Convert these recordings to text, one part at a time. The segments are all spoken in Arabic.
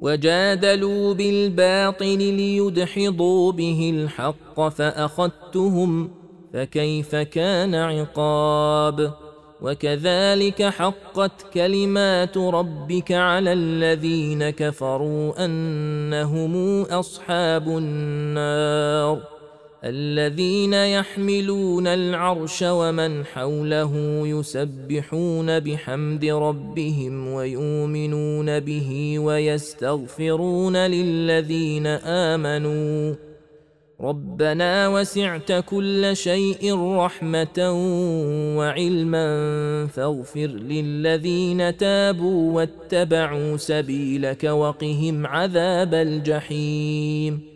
وجادلوا بالباطل ليدحضوا به الحق فأخذتهم فكيف كان عقاب؟ وكذلك حقت كلمات ربك على الذين كفروا أنهم أصحاب النار. الذين يحملون العرش ومن حوله يسبحون بحمد ربهم ويؤمنون به ويستغفرون للذين آمنوا. ربنا وسعت كل شيء رحمة وعلما فاغفر للذين تابوا واتبعوا سبيلك وقهم عذاب الجحيم.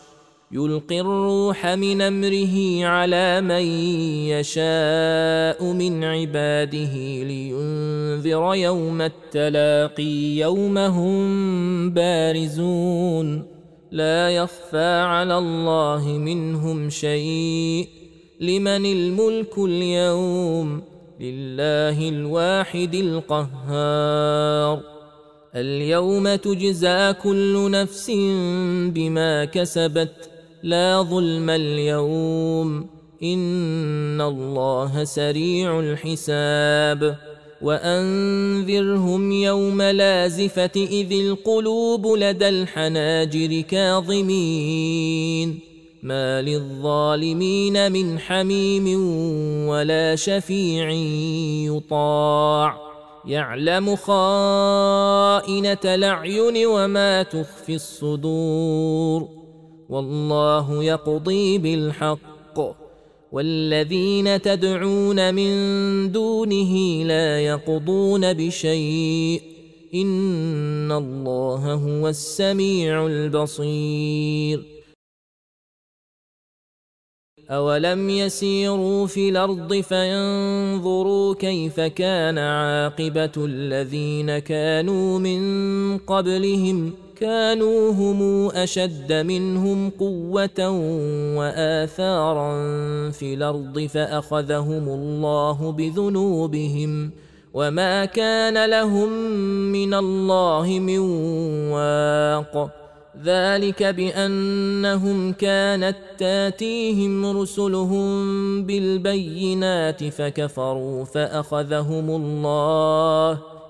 يلقي الروح من أمره على من يشاء من عباده لينذر يوم التلاقي يوم هم بارزون. لا يخفى على الله منهم شيء. لمن الملك اليوم؟ لله الواحد القهار. اليوم تجزى كل نفس بما كسبت لا ظلم اليوم. إن الله سريع الحساب. وأنذرهم يوم لازفة إذ القلوب لدى الحناجر كاظمين. ما للظالمين من حميم ولا شفيع يطاع. يعلم خائنة الأعين وما تخفي الصدور. والله يقضي بالحق. والذين تدعون من دونه لا يقضون بشيء. إن الله هو السميع البصير. اولم يسيروا في الأرض فينظروا كيف كان عاقبه الذين كانوا من قبلهم كانوا هم أشد منهم قوة وآثارا في الأرض فأخذهم الله بذنوبهم وما كان لهم من الله من واق. ذلك بأنهم كانت تاتيهم رسلهم بالبينات فكفروا فأخذهم الله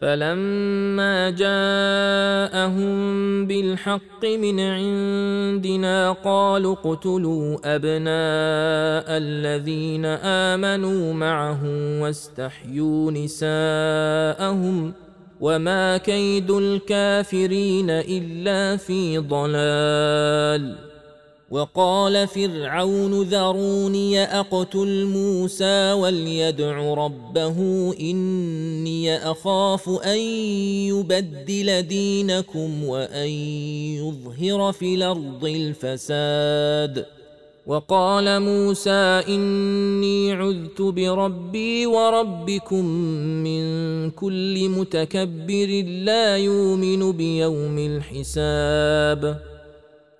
فلما جاءهم بالحق من عندنا قالوا اقتلوا أبناء الذين آمنوا معه واستحيوا نساءهم وما كيد الكافرين إلا في ضلال وقال فرعون ذروني أقتل موسى وليدع ربه إني أخاف أن يبدل دينكم وأن يظهر في الأرض الفساد. وقال موسى إني عذت بربي وربكم من كل متكبر لا يؤمن بيوم الحساب.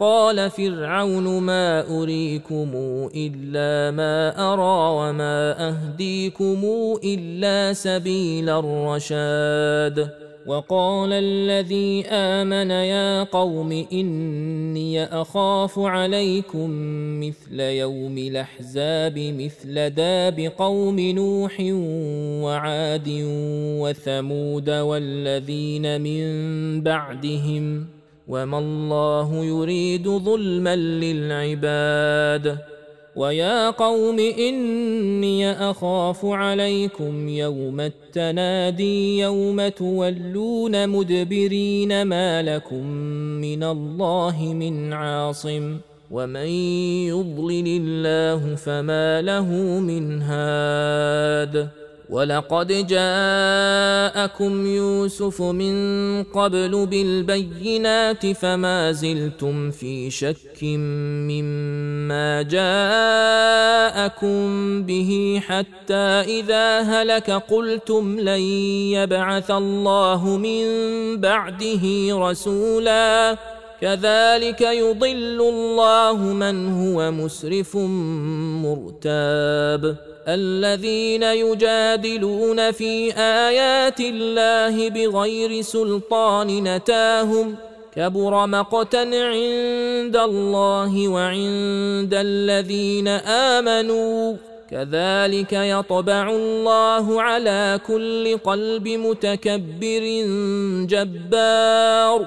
قال فرعون ما أريكم إلا ما أرى وما أهديكم إلا سبيل الرشاد. وقال الذي آمن يا قوم إني أخاف عليكم مثل يوم الأحزاب مثل داب قوم نوح وعاد وثمود والذين من بعدهم. وما الله يريد ظلما للعباد ويا قوم اني اخاف عليكم يوم التنادي يوم تولون مدبرين ما لكم من الله من عاصم ومن يضلل الله فما له من هاد ولقد جاءكم يوسف من قبل بالبينات فما زلتم في شك مما جاءكم به حتى إذا هلك قلتم لن يبعث الله من بعده رسولا. كذلك يضل الله من هو مسرف مرتاب. الذين يجادلون في آيات الله بغير سلطان نتاهم كبر مقتا عند الله وعند الذين آمنوا كذلك يطبع الله على كل قلب متكبر جبار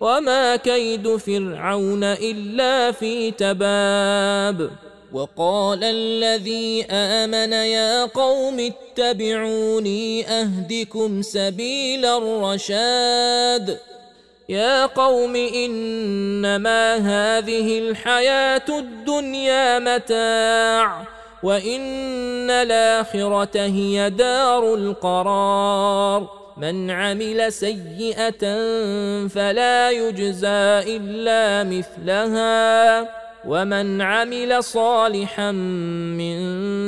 وما كيد فرعون الا في تباب وقال الذي امن يا قوم اتبعوني اهدكم سبيل الرشاد يا قوم انما هذه الحياة الدنيا متاع وان الاخره هي دار القرار من عمل سيئة فلا يجزى إلا مثلها. ومن عمل صالحا من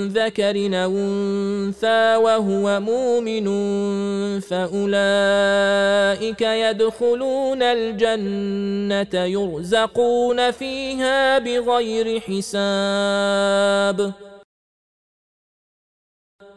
ذكر أو أنثى وهو مؤمن فأولئك يدخلون الجنة يرزقون فيها بغير حساب.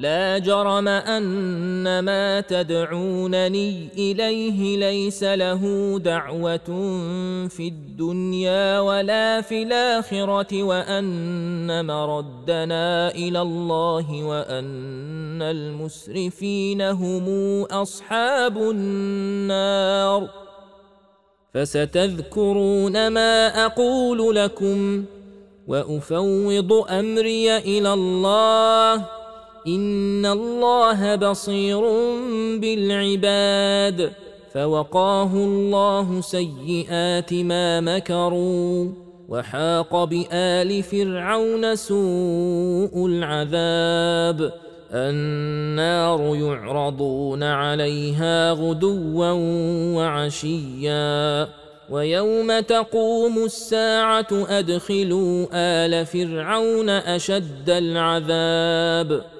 لا جرم أن ما تدعونني إليه ليس له دعوة في الدنيا ولا في الآخرة وأن مردنا إلى الله وأن المسرفين هم أصحاب النار. فستذكرون ما أقول لكم وأفوض أمري إلى الله ان الله بصير بالعباد فوقاه الله سيئات ما مكروا وحاق بال فرعون سوء العذاب النار يعرضون عليها غدوا وعشيا ويوم تقوم الساعة ادخلوا ال فرعون اشد العذاب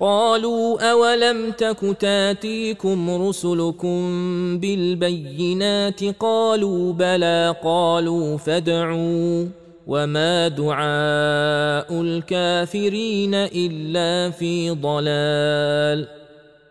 قالوا أولم تك تاتيكم رسلكم بالبينات قالوا بلى قالوا فادعوا وما دعاء الكافرين إلا في ضلال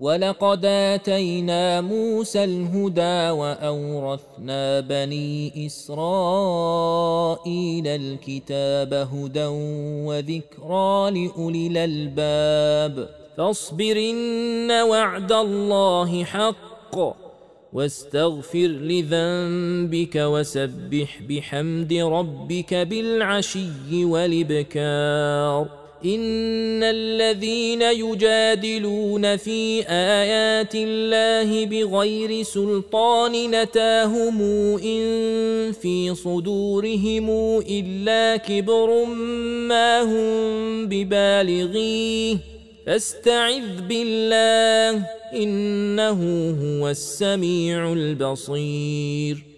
ولقد اتينا موسى الهدى واورثنا بني اسرائيل الكتاب هدى وذكرى لاولي الالباب فاصبر ان وعد الله حق واستغفر لذنبك وسبح بحمد ربك بالعشي والابكار ان الذين يجادلون في ايات الله بغير سلطان نتاهم ان في صدورهم الا كبر ما هم ببالغيه فاستعذ بالله انه هو السميع البصير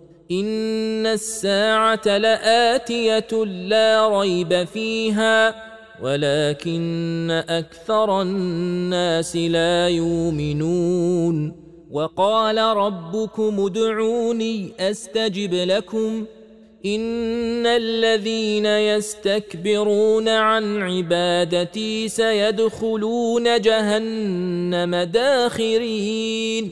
ان الساعة لاتيه لا ريب فيها ولكن أكثر الناس لا يؤمنون وقال ربكم ادعوني استجب لكم ان الذين يستكبرون عن عبادتي سيدخلون جهنم داخرين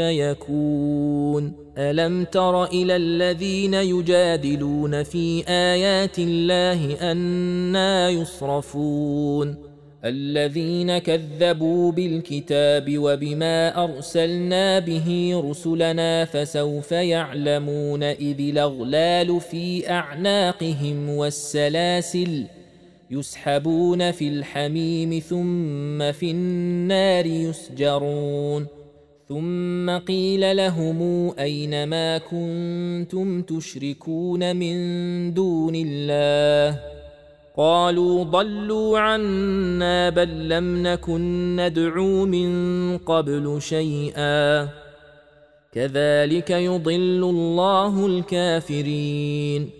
فيكون ألم تر إلى الذين يجادلون في آيات الله أنا يصرفون؟ الذين كذبوا بالكتاب وبما أرسلنا به رسلنا فسوف يعلمون إذ الأغلال في أعناقهم والسلاسل يسحبون في الحميم ثم في النار يسجرون. ثم قيل لهم أين ما كنتم تشركون من دون الله؟ قالوا ضلوا عنا بل لم نكن ندعو من قبل شيئا. كذلك يضل الله الكافرين.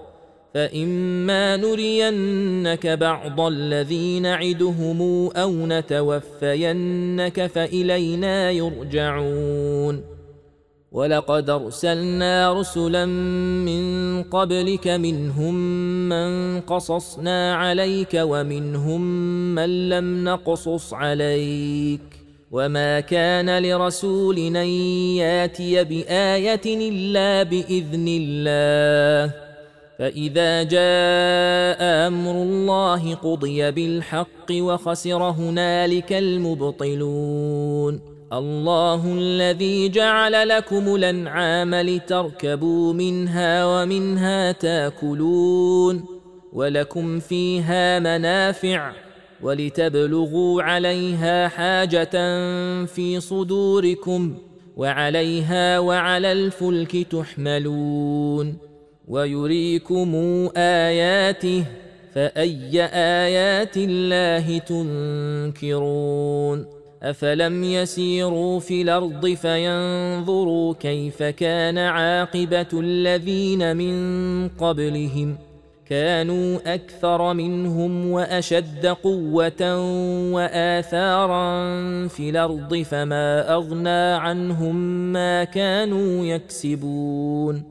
فإما نرينك بعض الذي نعدهم أو نتوفينك فإلينا يرجعون. ولقد أرسلنا رسلا من قبلك منهم من قصصنا عليك ومنهم من لم نقصص عليك. وما كان لرسول أن يأتي بآية إلا بإذن الله. فإذا جاء أمر الله قضي بالحق وخسر هنالك المبطلون. الله الذي جعل لكم الأنعام لتركبوا منها ومنها تاكلون ولكم فيها منافع ولتبلغوا عليها حاجة في صدوركم وعليها وعلى الفلك تحملون. ويريكم اياته فاي ايات الله تنكرون افلم يسيروا في الأرض فينظروا كيف كان عاقبه الذين من قبلهم كانوا أكثر منهم واشد قوه واثارا في الأرض فما اغنى عنهم ما كانوا يكسبون